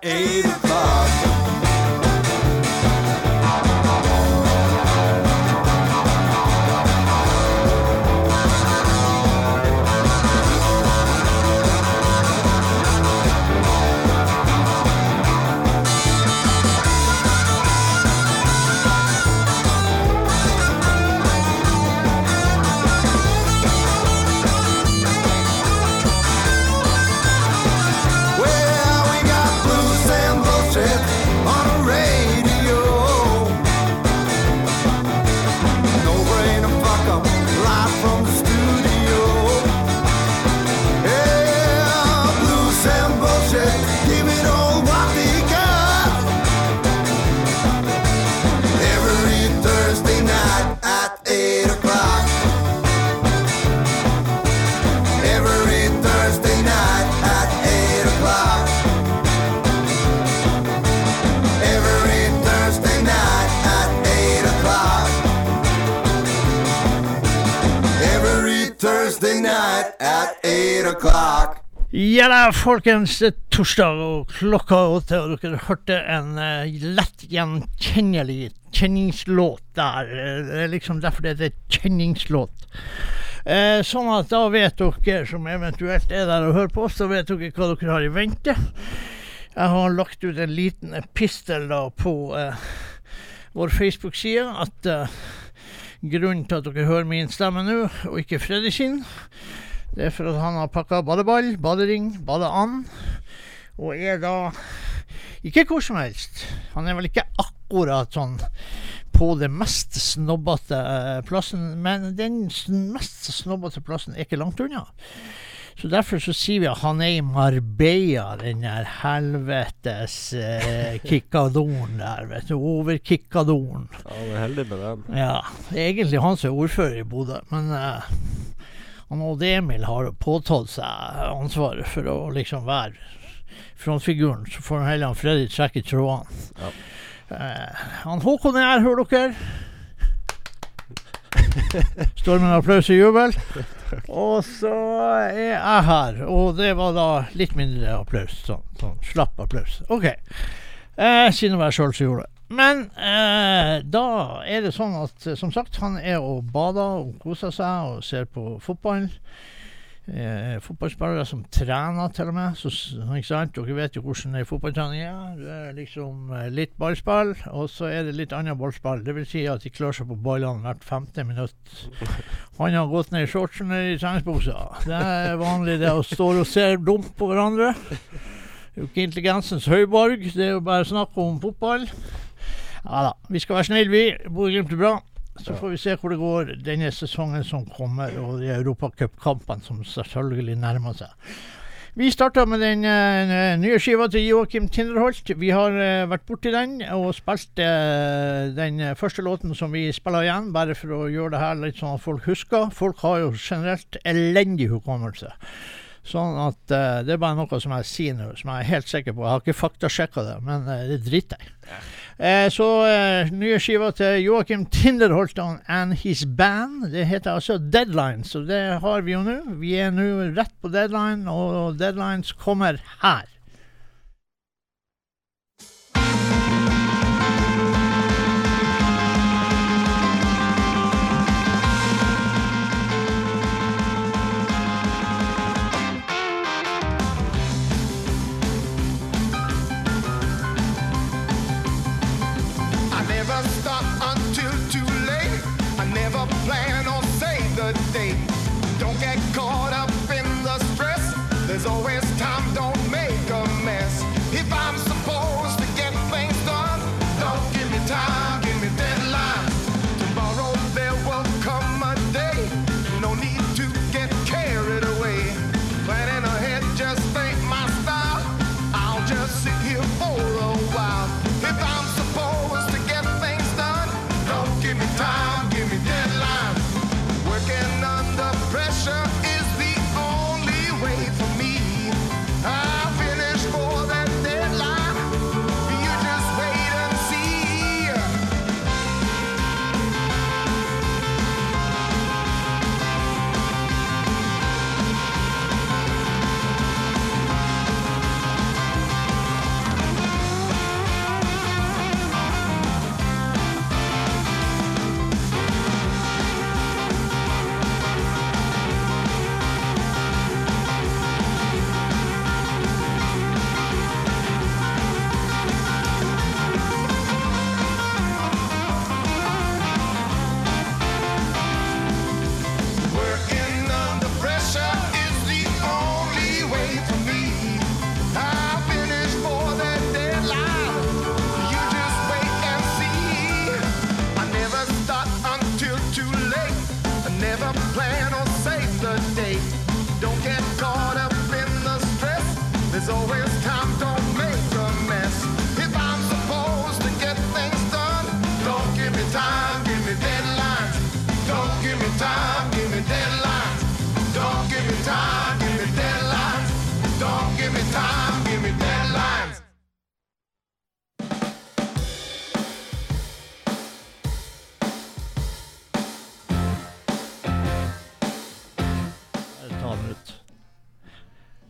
Hey. Folkens. Torsdag og klokka åtte, og dere hørte en eh, lett gjenkjennelig kjenningslåt der. Eh, Det er liksom derfor det heter kjenningslåt. Eh, sånn at da vet dere som eventuelt er der og hører på så vet dere hva dere har i vente. Jeg har lagt ut en liten epistel da på eh, vår Facebook-side at eh, grunnen til at dere hører min stemme nå, og ikke Freddy sin, det er for at han har pakka badeball, badering, badeand, og er da ikke hvor som helst. Han er vel ikke akkurat sånn på den mest snobbete eh, plassen, men den mest snobbete plassen er ikke langt unna. Så derfor så sier vi at han er i Marbella, den der helvetes eh, kikkadoren der, vet du. Over kikkadoren. Ja, han er heldig med den. Ja, det er egentlig han som er ordfører i Bodø, men eh, han Odd Emil har påtatt seg ansvaret for å liksom være frontfiguren. Så får han heller han Freddy trekke trådene. Ja. Eh, han Håkon er her, hører dere. Står med en applaus og jubel. Og så er jeg her, og det var da litt mindre applaus. Sånn, sånn slapp applaus. OK. Eh, siden det var jeg sjøl som gjorde det. Men eh, da er det sånn at eh, som sagt, han er og bader og koser seg og ser på fotball. Eh, fotballspillere som trener, til og med. Så, ikke sant? Dere vet jo hvordan ei fotballtrening er. Det er liksom eh, litt ballspill, og så er det litt annet ballspill. Vil si at de klør seg på ballene hvert femte minutt. Han har gått ned i shortsen eller i treningsbuksa. Det er vanlig det å stå og se dumt på hverandre. Det er jo ikke intelligensens høyborg. Det er jo bare snakk om fotball. Ja da. Vi skal være snille, vi. Bodø-Glimt er bra. Så får vi se hvor det går denne sesongen som kommer, og de europacupkampene som selvfølgelig nærmer seg. Vi starta med den uh, nye skiva til Joakim Tinderholt. Vi har uh, vært borti den og spilt uh, den første låten som vi spiller igjen, bare for å gjøre det her litt sånn at folk husker. Folk har jo generelt elendig hukommelse. Sånn at det er bare noe som jeg sier nå, som jeg er helt sikker på. Jeg har ikke faktasjekka det, men det driter jeg. Eh, så eh, nye skiva til Joakim Tinderholtan and his band. Det heter altså Deadline, så det har vi jo nå. Vi er nå rett på deadline, og deadlines kommer her.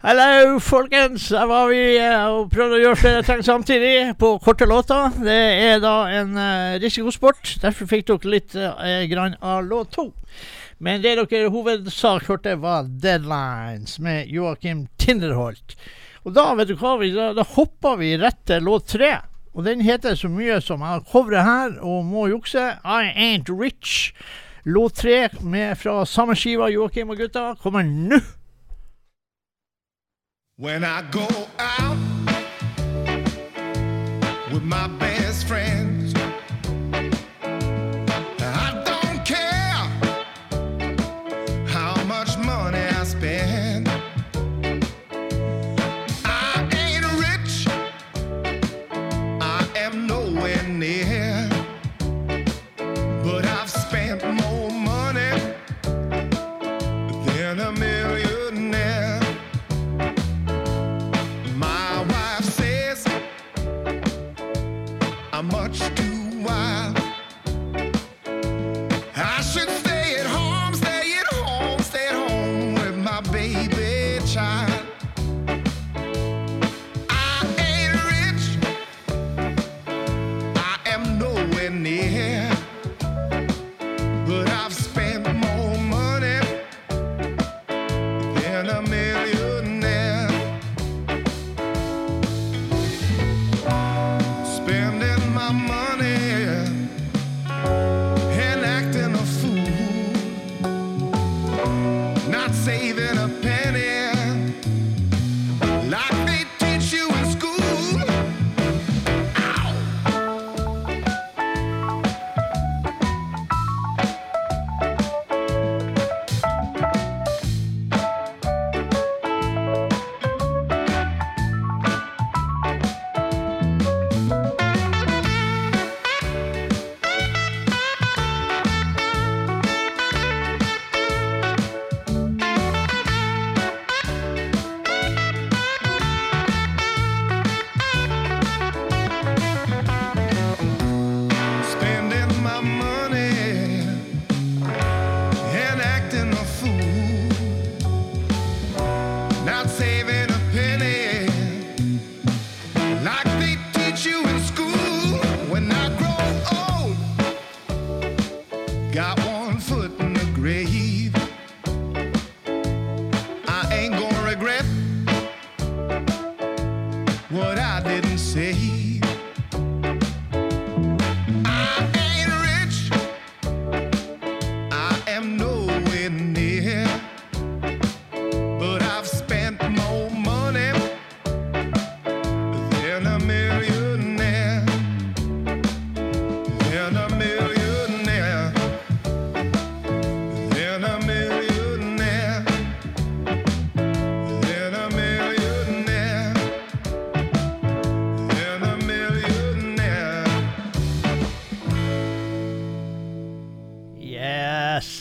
Hallo, folkens! Her var vi eh, og prøvde å gjøre flere ting samtidig på korte låter. Det er da en eh, risikosport. Derfor fikk dere litt eh, grann av låt to. Men det dere hovedsak hørte, var 'Deadlines' med Joakim Tinderholt. Og da vet du hva, vi, da, da hopper vi rett til låt tre. Og den heter så mye som jeg covrer her, og må jukse. 'I Ain't Rich'. Låt tre med fra samme skiva, Joakim og gutta, kommer nå. When I go out with my but I've spent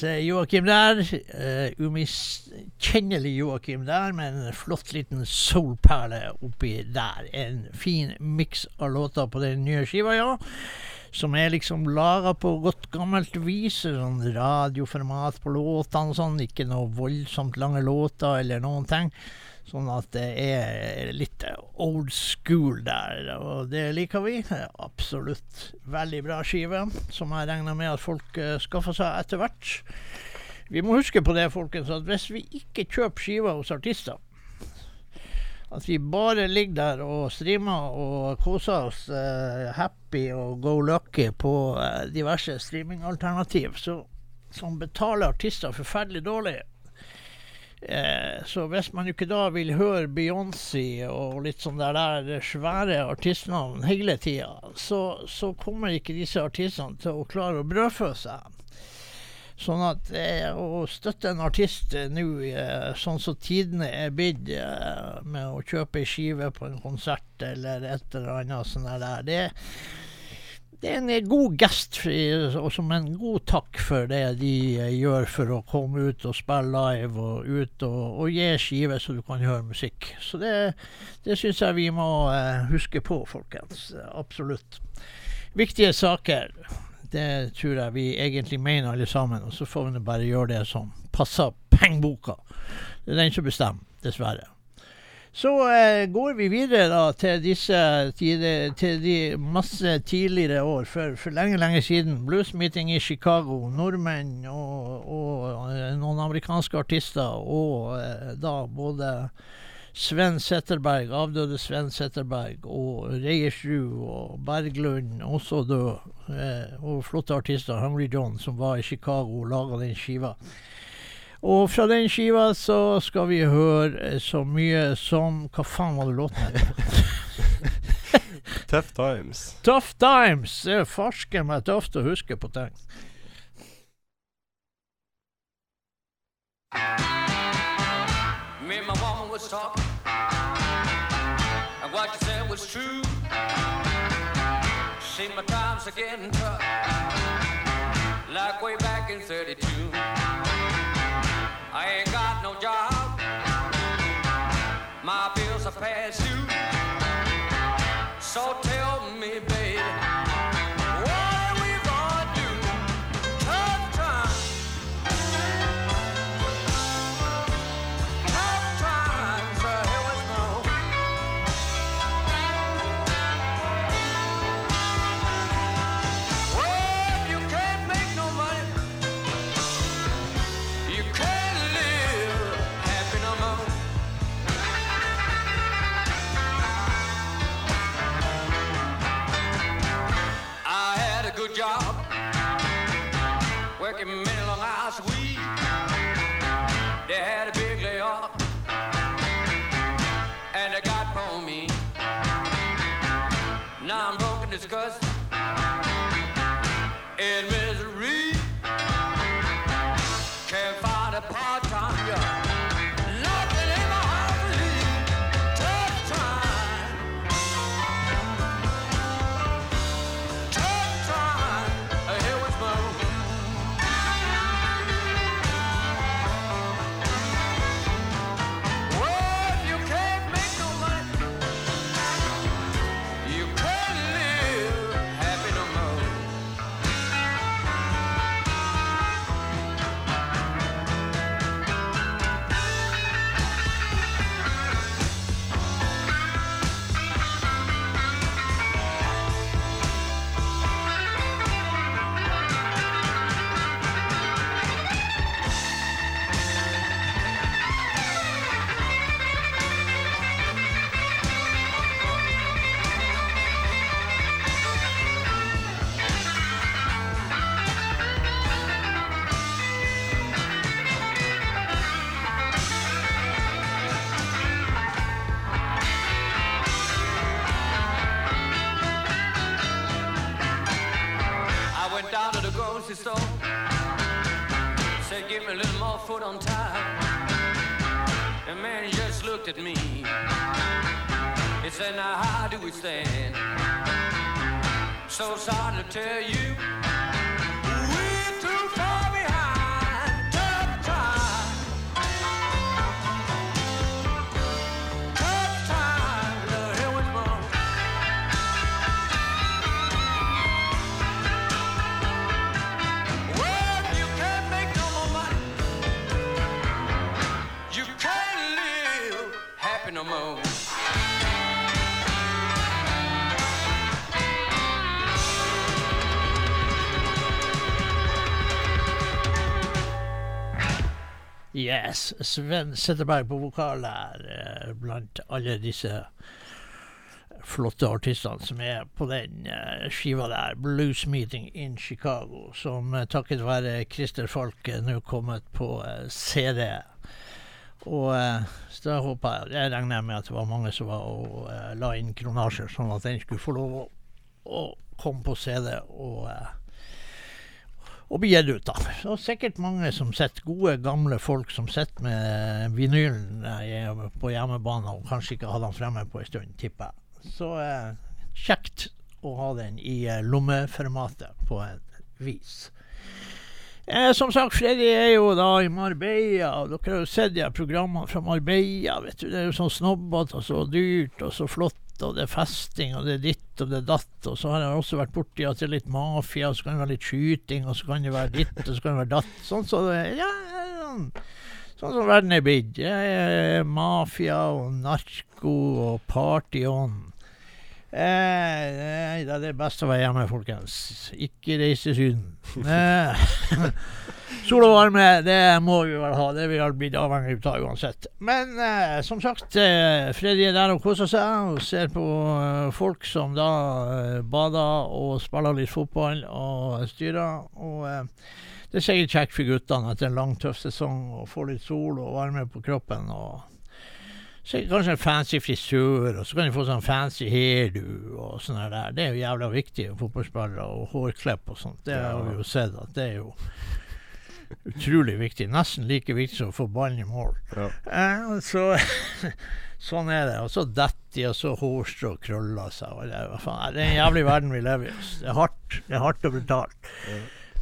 Joakim der. Uh, Umiskjennelig Joakim der, med en flott liten soulperle oppi der. En fin miks av låter på den nye skiva, ja. Som er liksom laga på godt gammelt vis. Sånn radioformat på låtene sånn. Ikke noe voldsomt lange låter eller noen ting. Sånn at det er litt old school der, og det liker vi. Absolutt veldig bra skive, som jeg regner med at folk uh, skaffer seg etter hvert. Vi må huske på det, folkens, at hvis vi ikke kjøper skiver hos artister At vi bare ligger der og streamer og koser oss uh, happy og go lucky på uh, diverse streamingalternativ, så, som betaler artister forferdelig dårlig. Eh, så hvis man ikke da vil høre Beyoncé og litt sånn der, der svære artistnavn hele tida, så, så kommer ikke disse artistene til å klare å brødfø seg. Sånn at eh, å støtte en artist nå, eh, sånn som tidene er blitt, eh, med å kjøpe ei skive på en konsert eller et eller annet sånt der, det, det er en god gest og som en god takk for det de eh, gjør for å komme ut og spille live og ut og, og gi skive så du kan høre musikk. Så det, det syns jeg vi må eh, huske på, folkens. Absolutt. Viktige saker. Det tror jeg vi egentlig mener alle sammen, og så får vi bare gjøre det som passer pengeboka. Det er den som bestemmer, dessverre. Så eh, går vi videre da til disse tider, til de masse tidligere år, for, for lenge, lenge siden. Bluesmeeting i Chicago, nordmenn og, og eh, noen amerikanske artister, og eh, da både Sven Setterberg, avdøde Sven Setterberg, og Reiersrud og Berglund, også død, eh, og flotte artister, Hungry John, som var i Chicago og laga den skiva. Og fra den skiva så skal vi høre eh, så mye som Hva faen var det låten het? Tough times. Tough Times. Det er farsken meg tøft å huske på ting. Me and my woman was talking, and what you said was true. See, my times are getting tough, like way back in 32. I ain't got no job, my bills are past due. So So sorry to tell you. Yes. Sven Setterberg på vokal er eh, blant alle disse flotte artistene som er på den eh, skiva der, Blues Meeting in Chicago, som eh, takket være Christer Falk nå kommet på CD. Og så da håper jeg Jeg regner med at det var mange som var og la inn kronasjer, sånn at den skulle få lov å, å komme på CD. og... Og bli gitt ut, da. Og sikkert mange som sitter, gode, gamle folk som sitter med vinylen eh, på hjemmebane og kanskje ikke hadde den fremme på en stund, tipper jeg. Så eh, kjekt å ha den i eh, lommeformatet på en vis. Eh, som sagt, Freddy er jo da i Marbella, og dere har jo sett de programmene fra Marbella. vet du, Det er jo sånn snobbete og så dyrt og så flott, og det er festing og det er ditt og det er datt. Og så har jeg også vært borti at det er litt mafia, og så kan det være litt skyting, og så kan det være ditt, og så kan det være datt. Sånn så det ja, sånn, sånn som verden er blitt. Mafia og narko og party-on. Eh, nei, det er det beste å være hjemme, folkens. Ikke reise Syden. Eh, sol og varme, det må vi vel ha. Det er vi vel blitt avhengig av uansett. Men eh, som sagt, eh, Freddy er der og koser seg og ser på eh, folk som da eh, bader og spiller litt fotball og styrer. Og eh, det er sikkert kjekt for guttene etter en lang, tøff sesong å få litt sol og varme på kroppen. og så kanskje en fancy frisør, og så kan de få sånn fancy hairdo og sånn der. Det er jo jævla viktig, fotballspillere og hårklipp og sånt. Det har vi jo sett at det er jo utrolig viktig. Nesten like viktig som å få ballen i mål. Ja. Eh, så sånn er det. Og så detter de, og så hårstrå krøller seg. Og det, er, det er en jævlig verden vi lever i. Det er hardt. Det er hardt og brutalt.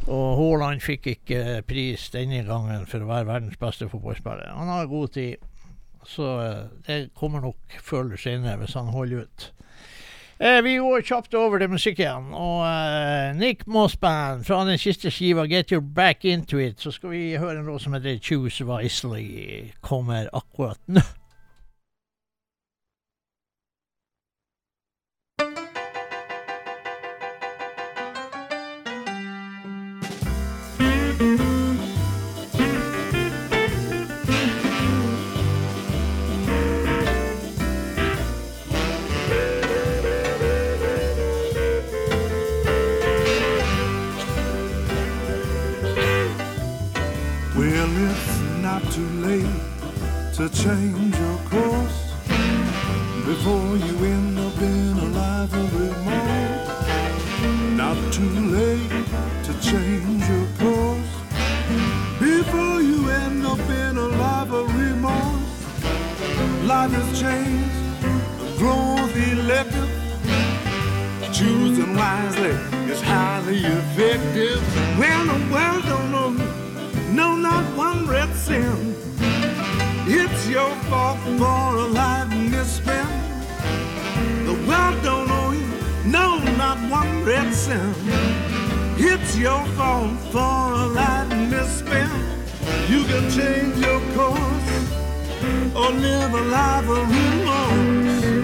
Og Haaland fikk ikke pris denne gangen for å være verdens beste fotballspiller. Han har god tid. Så eh, det kommer nok før eller senere hvis han holder ut. Eh, vi går kjapt over til musikk igjen. Og eh, Nick Moss Band fra den siste skiva 'Get Your Back Into It', så skal vi høre en låt som heter 'Choose Wisely'. Kommer akkurat nå. To change your course before you end up in a life of remorse. Not too late to change your course before you end up in a life of remorse. Life has changed, growth elective. Choosing wisely is highly effective. Your fault for a life misspent. The world don't owe you, no, not one red cent. It's your fault for a life misspent. You can change your course or live a life of remorse.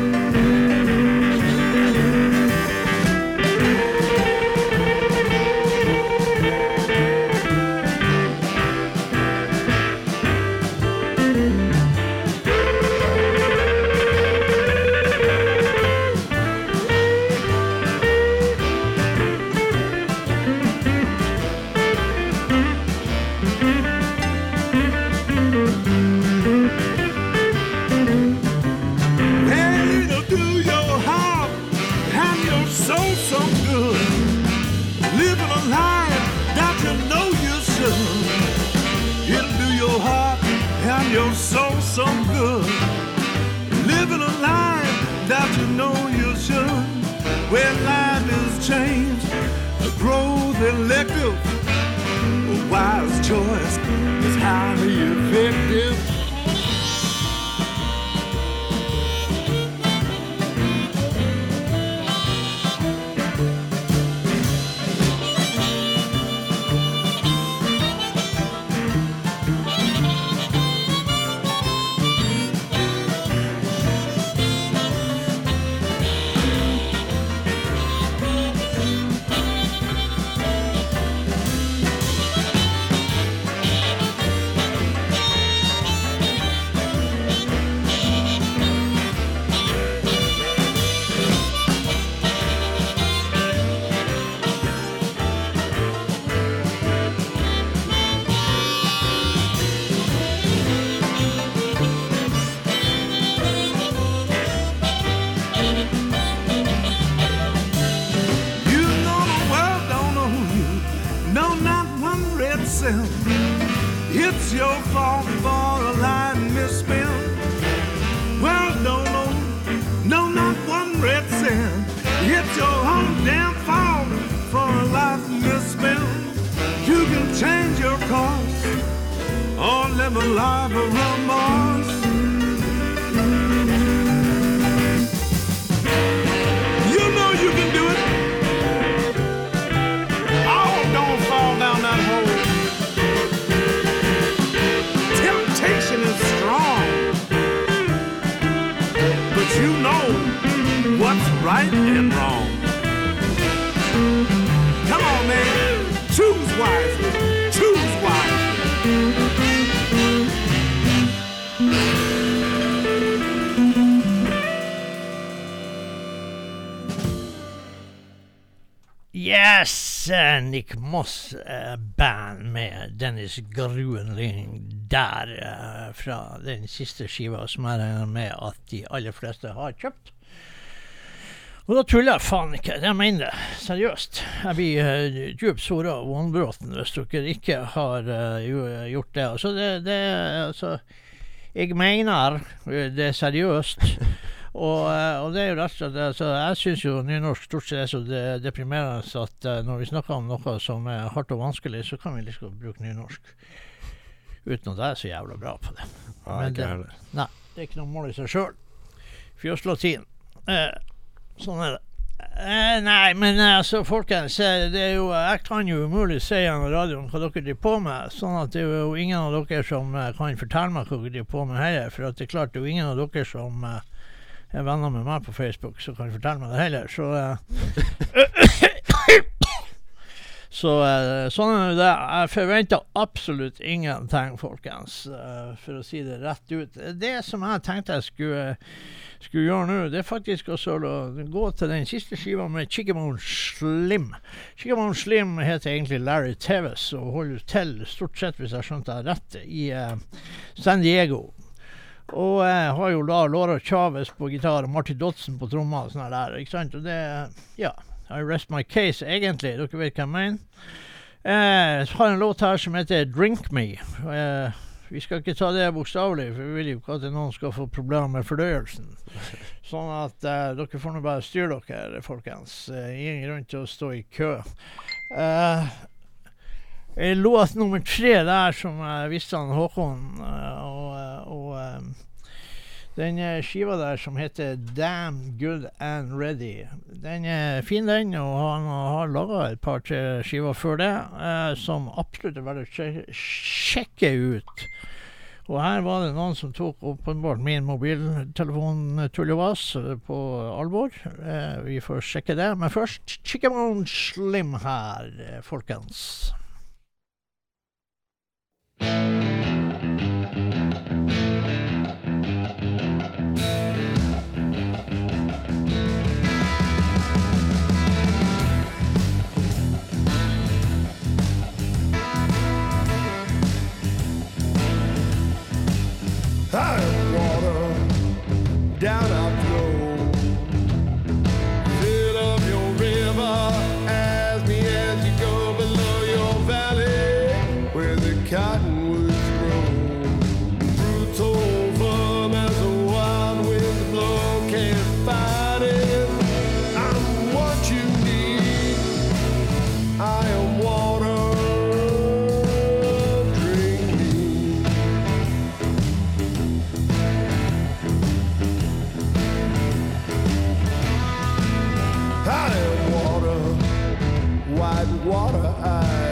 Nick Moss eh, band med Dennis Gruenling der eh, fra den siste skiva som jeg regner med at de aller fleste har kjøpt. Og da tuller jeg faen ikke, jeg mener det. Seriøst. Jeg blir uh, djupt såra og vonbråten hvis dere ikke har uh, gjort det. Altså, det, det altså, Jeg mener det er seriøst. Og, eh, og det er jo rett og slett altså, Jeg syns jo nynorsk stort sett er så de, deprimerende at eh, når vi snakker om noe som er hardt og vanskelig, så kan vi liksom bruke nynorsk. Uten at jeg er så jævla bra på det. Men det, nei, det er ikke noe mål i seg sjøl. Fjøslatin. Eh, sånn er det. Eh, nei, men eh, altså, folkens. Det er jo, jeg kan jo umulig si gjennom radioen hva dere driver på med. Sånn at det er jo ingen av dere som kan fortelle meg hva dere driver på med heller. For det er klart, det er jo ingen av dere som eh, er venner med meg på Facebook, så kan fortelle meg det heller. Så eh, Så eh, sånn er det. Jeg forventer absolutt ingenting, folkens. eh, for å si det rett ut. Det som jeg tenkte jeg skulle, skulle gjøre nå, det er faktisk også å gå til den siste skiva med Chickabone Slim. Chickabone Slim heter egentlig Larry Teves og holder til, stort sett, hvis jeg skjønte det rett, i San Diego. Og jeg har jo da Laura Chavez på gitar og Marty Dodson på trommer og sånn der, ikke sant. Og det Ja. I rest my case, egentlig. Dere vet hva jeg mener. Eh, Jeg har en låt her som heter 'Drink Me'. Eh, vi skal ikke ta det bokstavelig, for vi vil jo ikke at noen skal få problemer med fordøyelsen. Sånn at eh, dere får nå bare styre dere, folkens. Eh, ingen grunn til å stå i kø. Eh, Låt nummer tre der som jeg visste han Håkon, eh, og, eh, og eh, den eh, skiva der som heter Damn Good and Ready. Den er fin, den, og han har laga et par-tre skiver før det eh, som absolutt er verdt å sjekke ut. Og her var det noen som tok åpenbart min mobiltelefon-tullevas eh, på alvor. Eh, vi får sjekke det. Men først Chickamon Slim her, eh, folkens. Ah! Water eyes.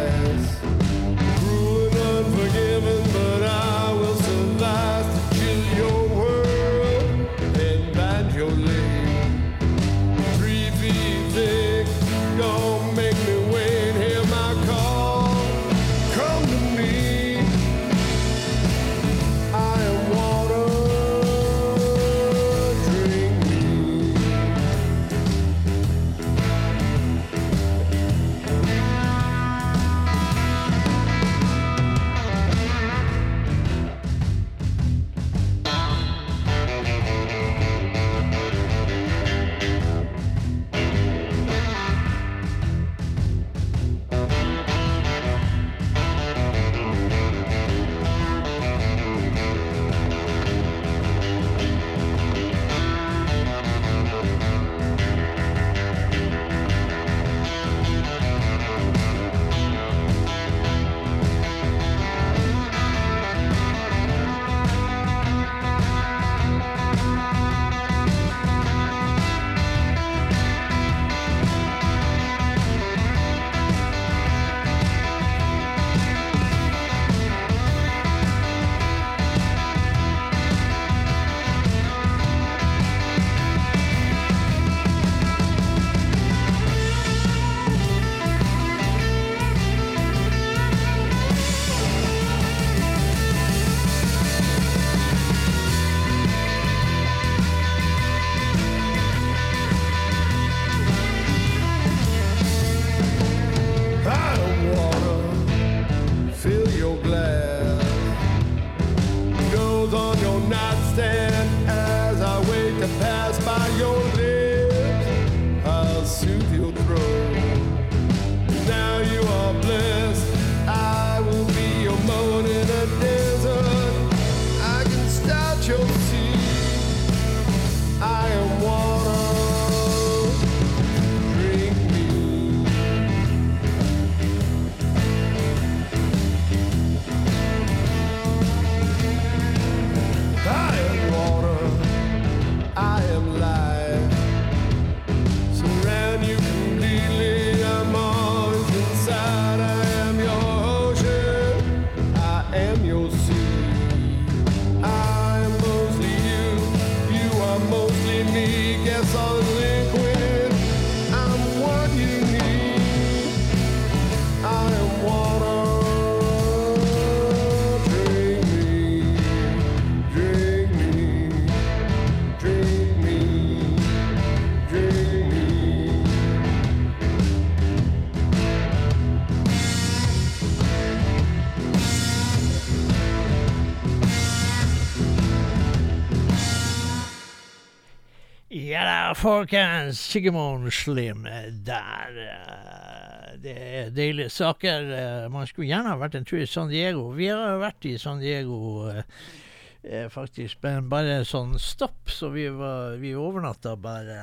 Folkens. Sigmund Slim der. eh, Det er deilige saker. Eh, Man skulle gjerne ha vært en tur i San Diego. Vi har vært i San Diego eh, faktisk, men bare sånn stopp. Så vi, var, vi overnatta bare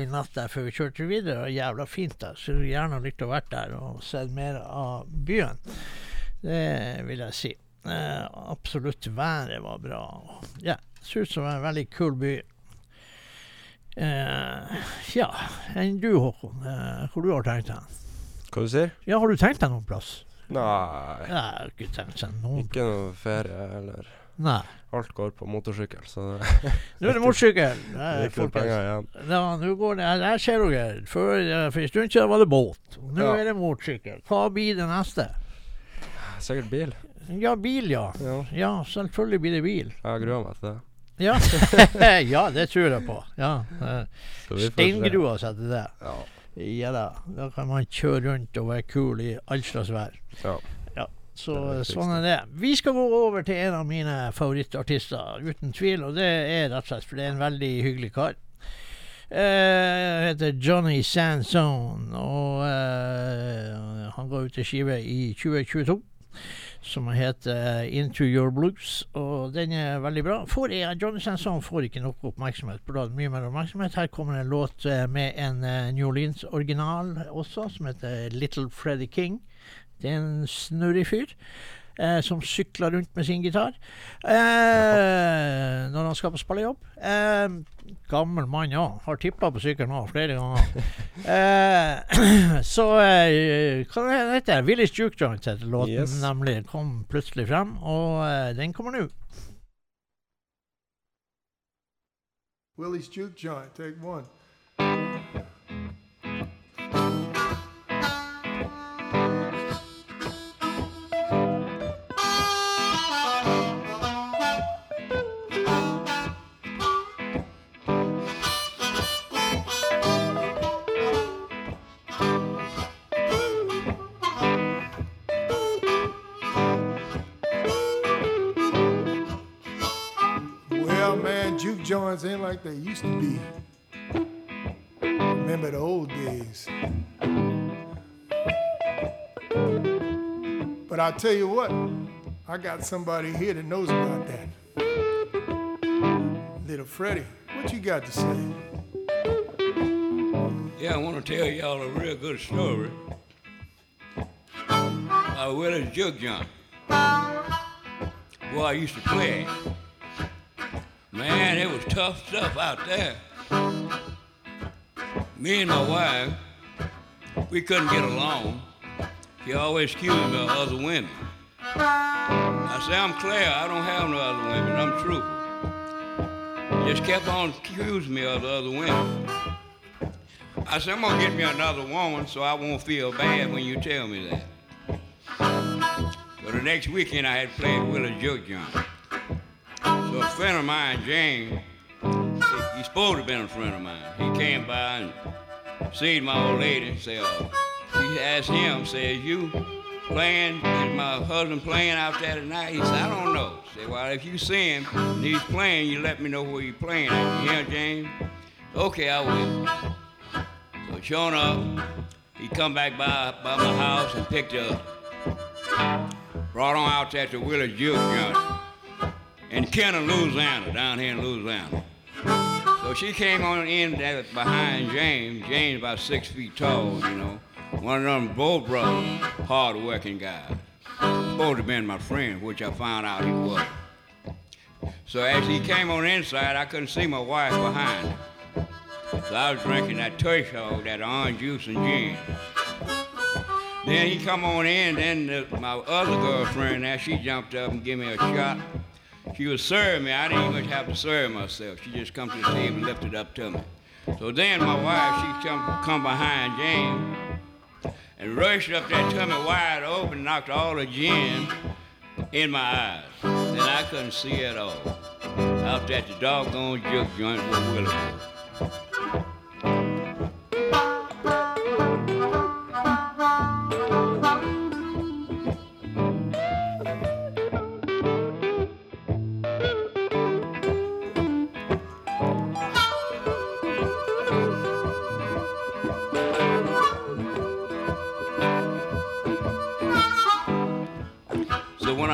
en natt der før vi kjørte videre. Det var jævla fint der. Så vi gjerne likt å vært der og sett mer av byen. Det vil jeg si. Absolutt været var bra. Ja, ser ut som en veldig kul by. Eh, ja, enn du Håkon, eh, hvor du har tenkt deg? Hva du sier Ja, har du tenkt deg noen plass? Nei, Jeg har ikke tenkt deg noen ikke noe ferie eller Nei. Alt går på motorsykkel, så Nå er det motorsykkel. det er ikke penger igjen. Ja, nå går det Jeg ser dere. Eh, for en stund siden var det båt. Nå Ja. er det motorsykkel. Hva blir det neste? Sikkert bil. Ja, bil, ja. Ja, Ja, selvfølgelig blir det bil. jeg gruer meg til det. Ja, ja det tror jeg på. Ja. Steingrua setter det. Ja. Ja da. Da kan man kjøre rundt og være kul i all slags vær. ja. Så er sånn er det. Vi skal gå over til en av mine favorittartister, uten tvil. Og det er rett og slett for det er en veldig hyggelig kar. Uh, heter Johnny Sansone, og uh, han ga ut til skive i 2022. som heter Into Your Blues, og den er veldig bra. Får, jeg, Johnny Sanson får ikke nok oppmerksomhet. Hatt mye mer oppmerksomhet. Her kommer en låt eh, med en eh, New Orleans-original også, som heter Little Freddy King. Det er en snurrig fyr. Eh, som sykler rundt med sin gitar eh, når han skal på spillejobb. Eh, gammel mann òg. Har tippa på sykkelen òg flere ganger. Eh, så eh, hva det heter det? Willy's Juke Joint heter låten, Yes. nemlig. Kom plutselig frem, og eh, den kommer nå. Willie's Juke Joint, take one. Well, man, juke joints ain't like they used to be. Remember the old days. But I'll tell you what, I got somebody here that knows about that. Little Freddie, what you got to say? Yeah, I want to tell y'all a real good story about Willie's Jug Joint. Where I used to play. Man, it was tough stuff out there. Me and my wife, we couldn't get along. She always accused me of other women. I say, I'm Claire, I don't have no other women, I'm truthful. Just kept on accusing me of the other women. I said, I'm gonna get me another woman so I won't feel bad when you tell me that. So the next weekend I had played Willie's Joke Joint. A friend of mine, James, he, he's supposed to have been a friend of mine. He came by and seen my old lady. Say, uh, he asked him, says, you playing, is my husband playing out there tonight? He said, I don't know. Say, well, if you see him and he's playing, you let me know where he's playing at. You hear, James? Okay, I will. So sure enough, he come back by, by my house and picked up. Brought on out there to Willie's Juke Joint in Kenner, Louisiana, down here in Louisiana. So she came on in behind James. James about six feet tall, you know. One of them both brothers, hard working guys. Supposed to been my friend, which I found out he was. So as he came on inside, I couldn't see my wife behind. So I was drinking that turkey hog, that orange juice and gin. Then he come on in, then the, my other girlfriend there, she jumped up and gave me a shot. She was serving me. I didn't even have to serve myself. She just come to the table and lifted up to me. So then my wife, she come, come behind James and rushed up there tummy wide open, knocked all the gin in my eyes. And I couldn't see at all. Out that the doggone juke joint was. So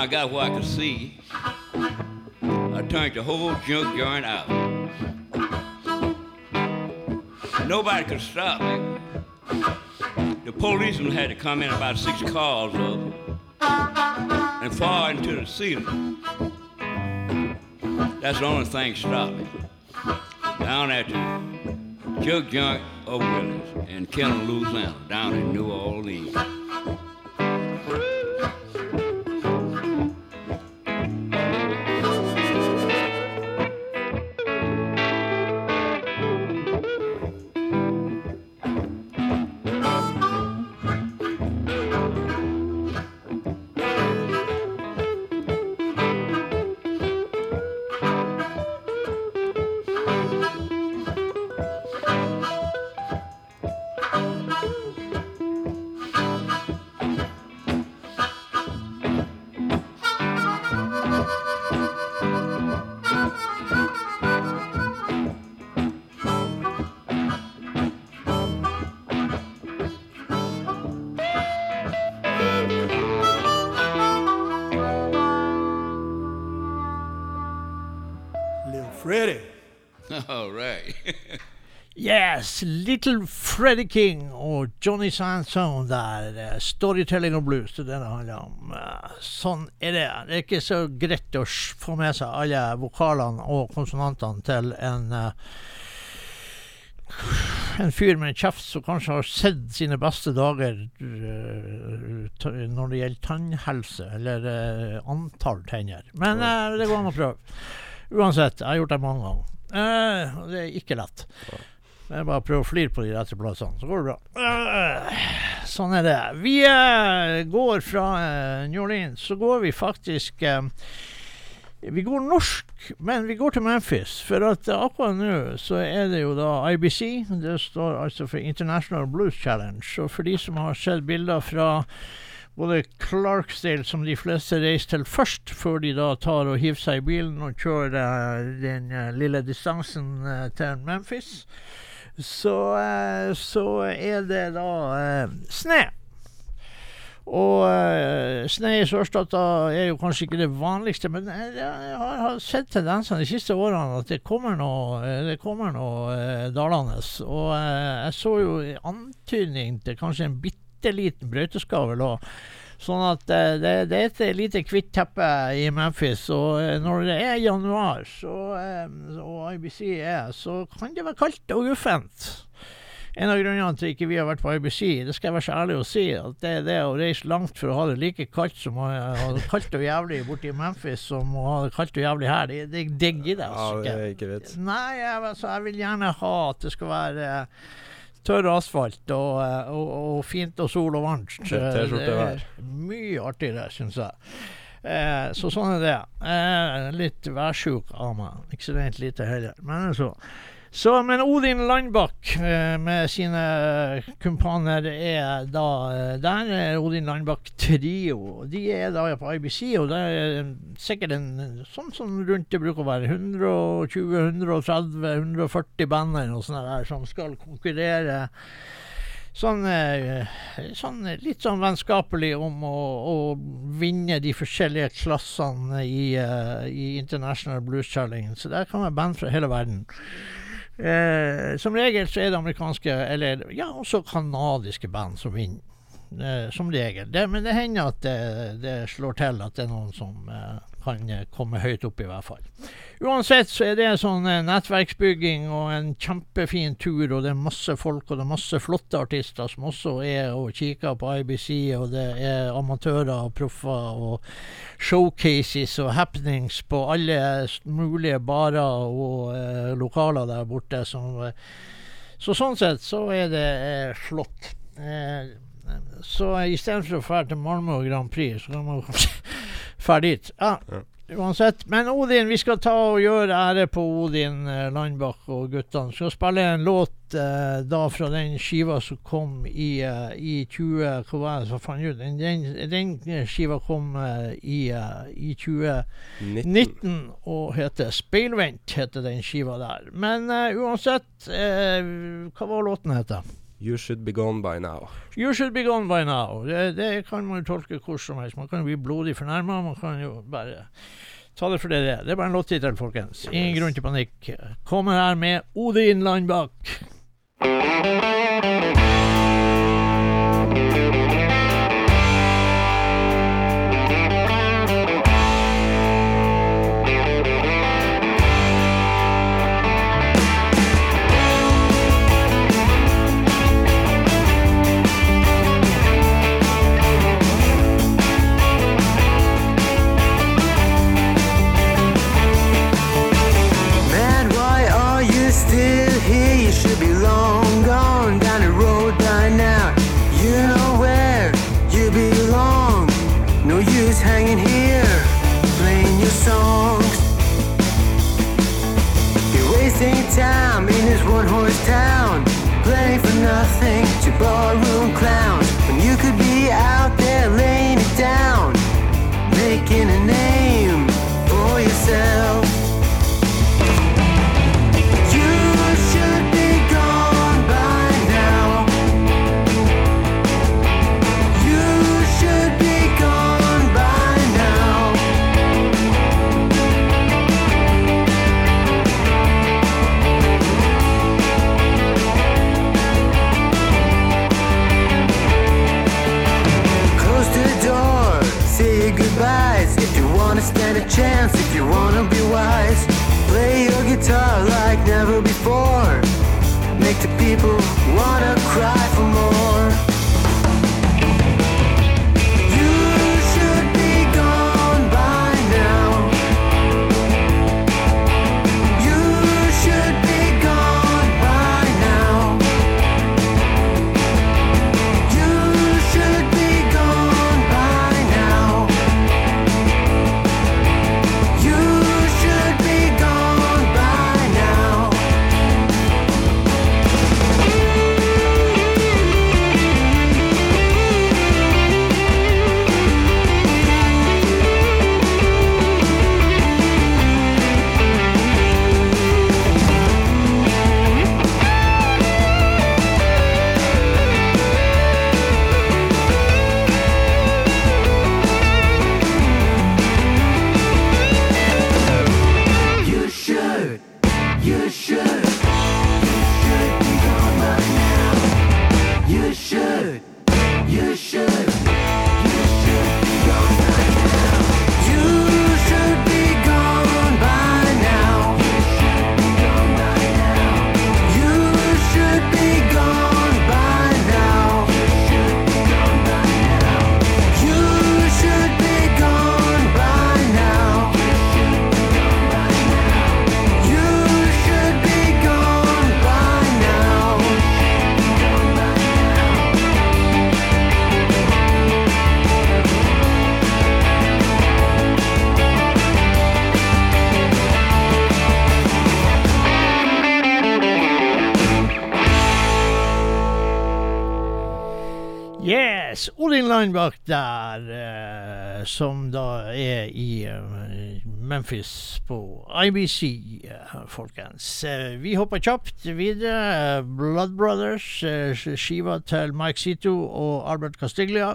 I got where I could see, I turned the whole junk joint out. Nobody could stop me. The policeman had to come in about six cars of and fall into the ceiling. That's the only thing stopped me. Down at the junk joint of Willis in Kenner, Louisiana, down in New Orleans. All right. Yes, Little Freddie King og Johnny Sansone der. eh, Storytelling og blues, det er det det handler om. Eh, Sånn er det. Det er ikke så greit å få med seg alle vokalene og konsonantene til en eh, en fyr med en kjeft som kanskje har sett sine beste dager uh, når det gjelder tannhelse, eller uh, antall tenner. Men uh, det går an å prøve. Uansett, jeg har gjort det mange ganger. Eh, det er ikke lett. Det er bare å prøve å flire på de rette plassene, så går det bra. Eh, sånn er det. Vi eh, går fra eh, New Orleans, så går vi faktisk eh, Vi går norsk, men vi går til Memphis. For at eh, akkurat nå så er det jo da IBC. Det står altså for International Blues Challenge. Og for de som har sett bilder fra både Clarksdale, som de fleste reiser til først, før de da tar og hiver seg i bilen og kjører uh, den uh, lille distansen uh, til Memphis, så, så er det da sne. Og sne i Sørstata er jo kanskje ikke det vanligste, men jeg, har, har sett tendensene de siste årene at det kommer noe, det kommer noe dalende. Og jeg så jo antydning til kanskje en bitte liten brøyteskavel òg. Sånn at eh, det, det er et lite hvitt teppe i Memphis, og eh, når det er januar, så, eh, og IBC er, så kan det være kaldt og guffent. En av grunnene til ikke vi har vært på IBC, det skal jeg være så ærlig å si, at det er det å reise langt for å ha det like kaldt som å ha det kaldt og jævlig borte i Memphis som å ha det kaldt og jævlig her. Det, det, det gidder jeg Ja, altså det ikke. er ikke vits. Nei, jeg, altså, jeg vil gjerne ha at det skal være eh, tørr asfalt og, eh, og, og fint og sol og varmt. Det er Mye artigere, syns jeg. Eh, så sånn er det. Eh, litt værsjuk av meg. Ikke så rent lite heller. Men så. Så, men Odin Landbakk eh, med sine kumpaner er da eh, Der er Odin Landbakk Trio. De er da på IBC, og det er sikkert en sånn som rundt det bruker å være 120-130-140 band eller noe der som skal konkurrere sånn, eh, sånn litt sånn vennskapelig om å, å vinne de forskjellige klassene i, eh, i International Blues Challenge. Så der kan være band fra hele verden. Eh, som regel så er det amerikanske, eller ja, også kanadiske band som vinner. Eh, som regel. Det, men det hender at det, det slår til at det er noen som eh, kan eh, komme høyt opp, i hvert fall. Uansett så er det sånn eh, nettverksbygging og en kjempefin tur, og det er masse folk og det er masse flotte artister som også er og kikker på IBC, og det er amatører og proffer og showcases og happenings på alle mulige barer og eh, lokaler der borte. Som, eh, så sånn sett så er det eh, flott. Eh, så istedenfor å dra til Malmö Grand Prix, så kan man dra dit. Ja. Uansett. Men Odin, vi skal ta og gjøre ære på Odin eh, Landbakk og guttene. Skal spille en låt eh, da fra den skiva som kom i, eh, i 20... Hva var det, hva fant ut? den? Den, den skiva kom eh, i, i 2019 19. og heter Speilvendt, heter den skiva der. Men uansett, hva var låten heter? You should be gone by now. You should be gone by now. Det, det kan man jo tolke hvor som helst. Man kan jo bli blodig fornærma. Man kan jo bare ta det for det det er. Det er bare en låttittel, folkens. Ingen grunn til panikk. Kommer her med Odin Landbakk. Memphis på IBC, eh, folkens. Eh, vi hopper kjapt videre. Blood Brothers, eh, skiva til Mike Zito og Albert Castiglia.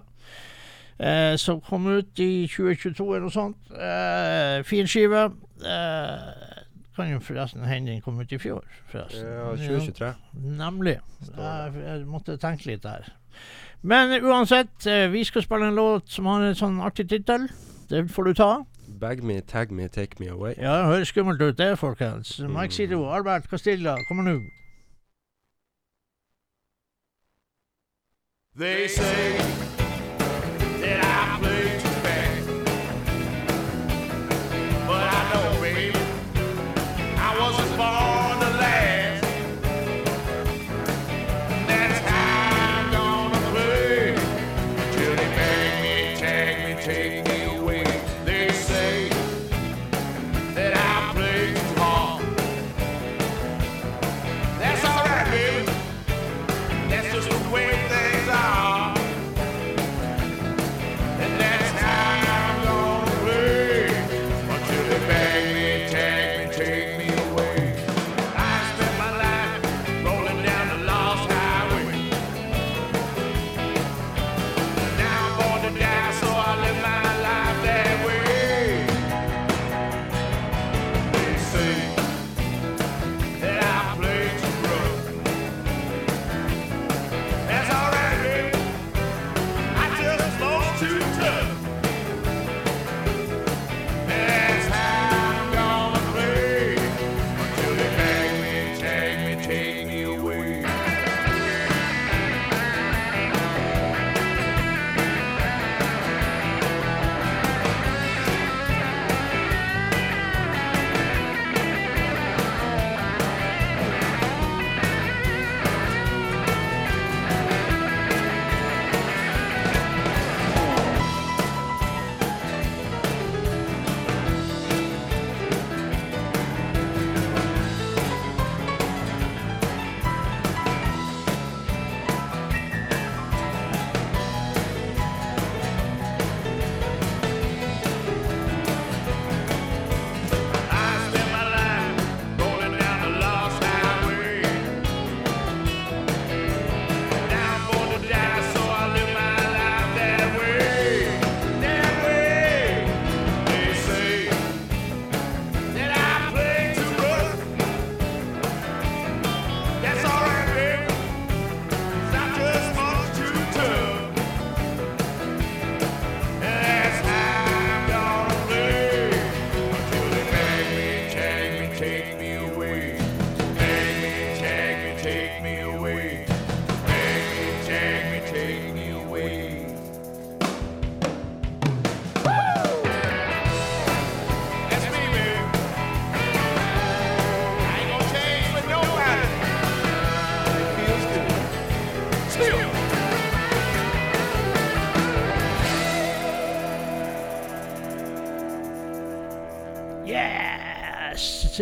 Eh, som kom ut i 2022 eller noe sånt. Eh, fin skive. Eh, kan jo forresten hende den kom ut i fjor. Forresten. Ja, 2023. Nemlig. Jeg, jeg måtte tenke litt der. Men uansett, vi skal spille en låt som har en sånn artig tittel. Det får du ta. Bag me, tag me, take me away. Ja, det høres skummelt ut det, folkens. Mike Sido, mm. Albert Castilla, kommer nå. They say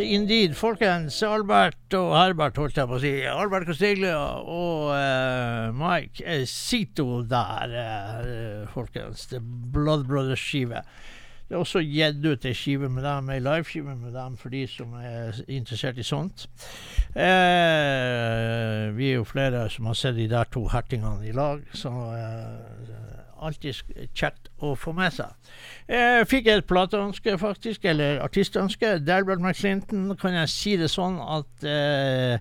indeed. Folkens, Albert og Herbert, holdt jeg på å si. Albert Costiglia og uh, Mike eh, Sito der, uh, folkens. The Blood Brothers-skive. Det er også gitt ut ei skive med dem, ei liveskive med dem for de som er interessert i sånt. Eh, vi er jo flere som har sett de der to hertingene i lag, så eh, alltid kjekt å få med seg. Jeg fikk et plateønske, faktisk, eller artistønske. Delbert McClinton, kan jeg si det sånn at eh,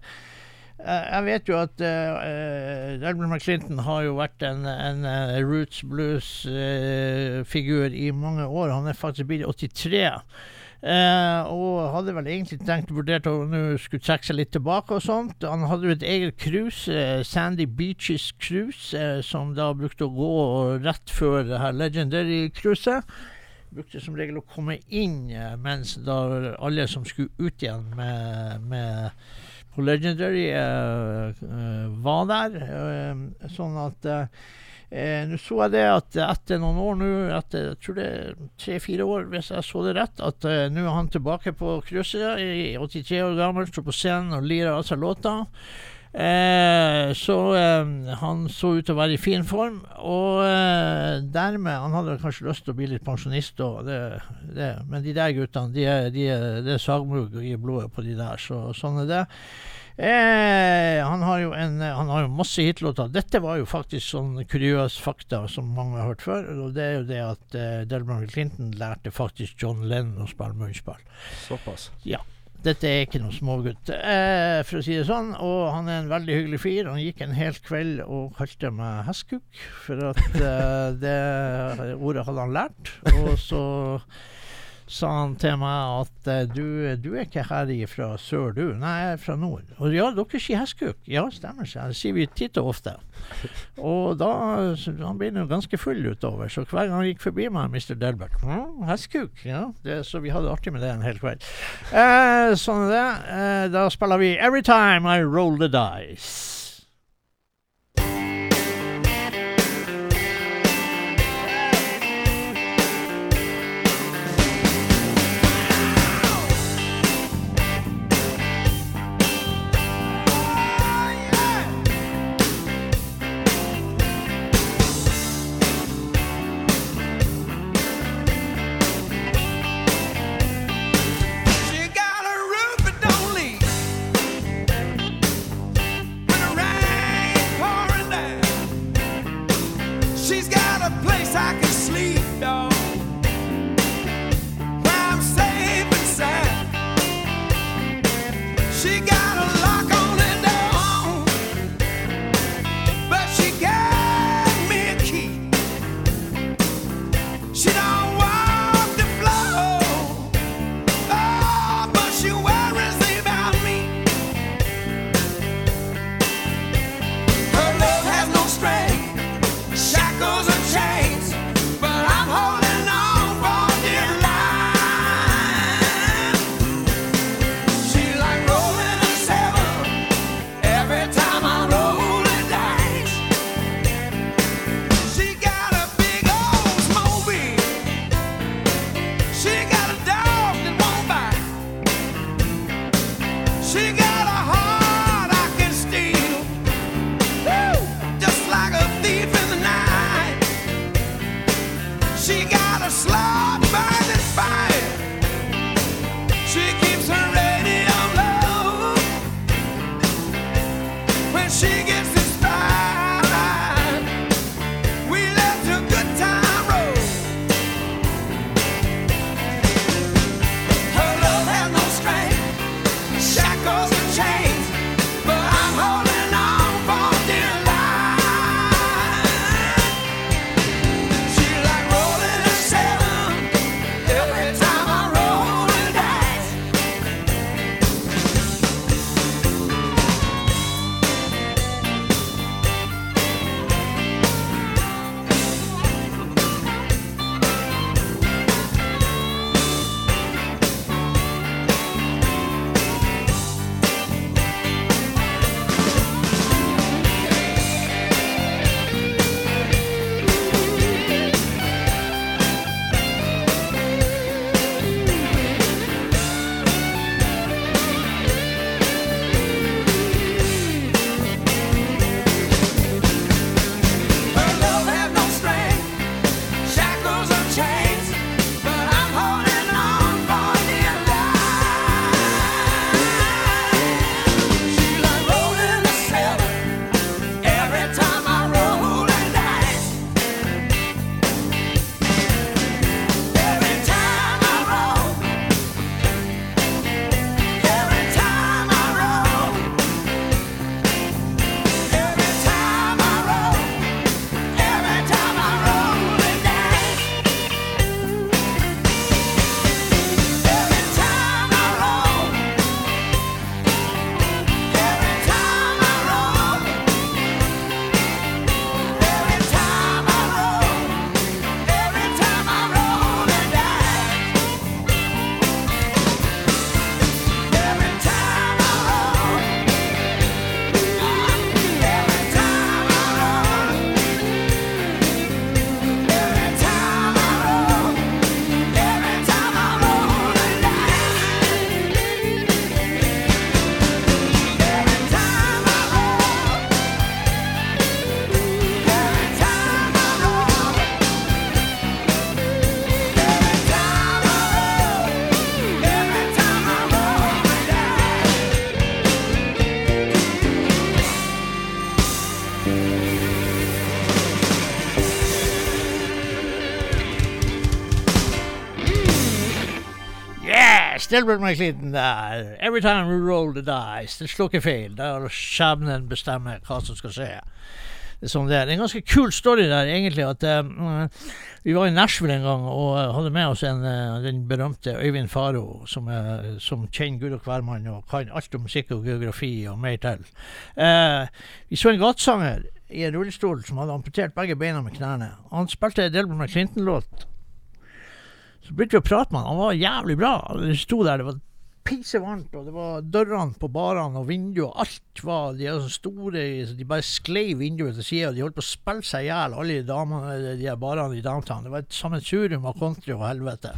jeg vet jo at uh, Delbert McClinton har jo vært en, en eh, roots blues-figur i mange år. Han er faktisk blitt 83. Eh, og hadde vel egentlig tenkt vurdert å nå skulle trekke seg litt tilbake og sånt. Han hadde jo et eget cruise, eh, Sandy Beaches Cruise, eh, som da brukte å gå rett før det her Legendary-cruiset. Brukte som regel å komme inn eh, mens da alle som skulle ut igjen med, med på Legendary eh, eh, var der. sånn at eh, Nå så jeg det at etter noen år nå, etter jeg tror det er tre-fire år, hvis jeg så det rett, at eh, nå er han tilbake på cruiset, i 83 år gammel, står på scenen og lirer av seg låta. Eh, så eh, han så ut til å være i fin form, og eh, dermed Han hadde kanskje lyst til å bli litt pensjonist, og det, det, men de der guttene, de er, de er, det er sagmugg i blodet på de der, så sånn er det. Eh, han har en, han har jo masse hitlåter. Dette var jo faktisk sånn kuriøs fakta som mange har hørt før. Og det er jo det at eh, Delmar Clinton lærte faktisk John Lennon å spille munnspill. Såpass. Ja. Dette er ikke noen smågutt, eh, for å si det sånn. Og han er en veldig hyggelig fyr. Han gikk en hel kveld og kalte meg hestkuk, for at eh, det ordet hadde han lært. Og så sa han til meg at eh, du, du er ikke her fra sør, du. Nei, jeg er fra nord. Og ja, dere sier hestkuk. Ja, stemmer. seg. Det sier vi titt og ofte. Og da Han ble nå ganske full utover, så hver gang han gikk forbi meg, Mr. Delbert hm, Hestkuk. Ja, det, så vi hadde artig med det en hel kveld. Eh, sånn er det. Eh, da spiller vi Every Time I Roll the Dice. Delbert McClinton der. Every time we roll the dice. Det slår ikke feil. Der skjebnen bestemmer hva som skal skje. Det er det er. En ganske kul story der, egentlig. At uh, vi var i Nashville en gang og eh, hadde med oss en, uh, den berømte Øyvind Faro, som, som kjenner Gud og hvermann og kan alt om musikk og geografi og mer til. Vi så en gatesanger i en rullestol som hadde amputert begge beina med knærne. Han spilte Delbert McClinton-låt. Så begynte vi å prate med han. Han var jævlig bra. Vi sto der, det var pisevarmt, og det var dørene på barene og vinduer. Alt var De er så store, de bare sklei vinduet til sida. De holdt på å spille seg i hjel, alle de, damene, de barene i downtown. Det var et sammensurium av country og helvete.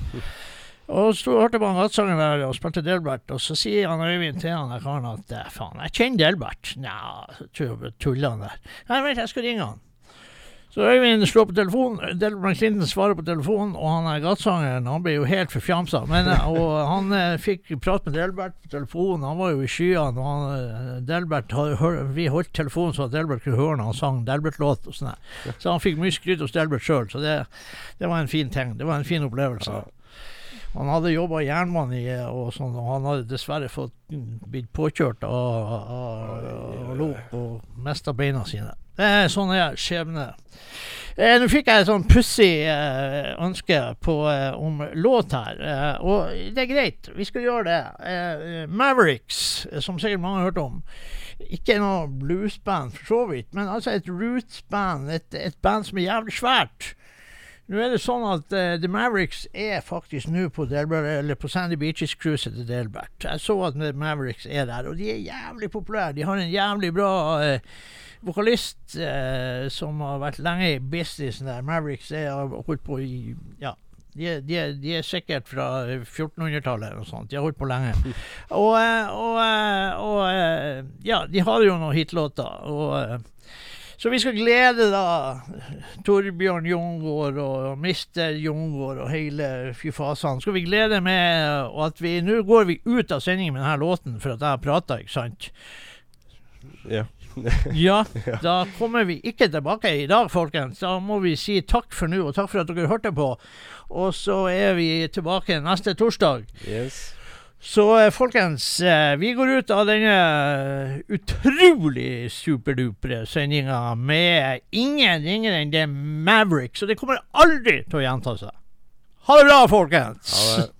Og så hørte han gatesanger der og spilte Delbert, og så sier han Øyvind til han der karen at "Eh, faen, jeg kjenner Delbert. Nja, tuller han der. Nei, vent, jeg skal ringe han. Så Øyvind slår på telefonen, Delbert Clinton svarer på telefonen, og han er gatesangeren han ble jo helt forfjamsa. Eh, og han eh, fikk prate med Delbert på telefonen, han var jo i skyene. Han, eh, Delbert, vi holdt telefonen så at Delbert kunne høre når han sang Delbert-låt. og sånn. Så han fikk mye skryt hos Delbert sjøl, så det, det var en fin ting. Det var en fin opplevelse. Han hadde jobba i jernbanen i, og sånn, og han hadde dessverre fått mm, blitt påkjørt av, av, av lok og mista beina sine. Det er sånn er skjebne. Eh, Nå fikk jeg et sånn pussig eh, ønske på, eh, om låt her, eh, og det er greit. Vi skal gjøre det. Eh, Mavericks, som sikkert mange har hørt om. Ikke noe bluesband for så vidt, men altså et roots-band. Et, et band som er jævlig svært. Nå er det sånn at uh, The Mavericks er faktisk nå på, på Sandy Beaches-cruiset til Delbert. Jeg så at The Mavericks er der, og de er jævlig populære. De har en jævlig bra eh, vokalist eh, som har vært lenge i businessen der. Mavericks er, har holdt på i Ja. De de, de er sikkert fra 1400-tallet eller sånt. De har holdt på lenge. Og, eh, og, eh, og eh, Ja, de har jo noen hitlåter. Og så vi skal glede da Torbjørn Jungård og Mister Jungård og hele fyfasen. Skal vi glede med at vi Nå går vi ut av sendingen med denne låten for at jeg har prata, ikke sant? Ja. Ja, da kommer vi ikke tilbake i dag, folkens. Da må vi si takk for nå, og takk for at dere hørte på. Og så er vi tilbake neste torsdag. Yes. Så eh, folkens, eh, vi går ut av denne utrolig superdupre sendinga med ingen ringere enn det Maverick. Så det kommer aldri til å gjenta seg. Ha det bra, folkens! Ha det.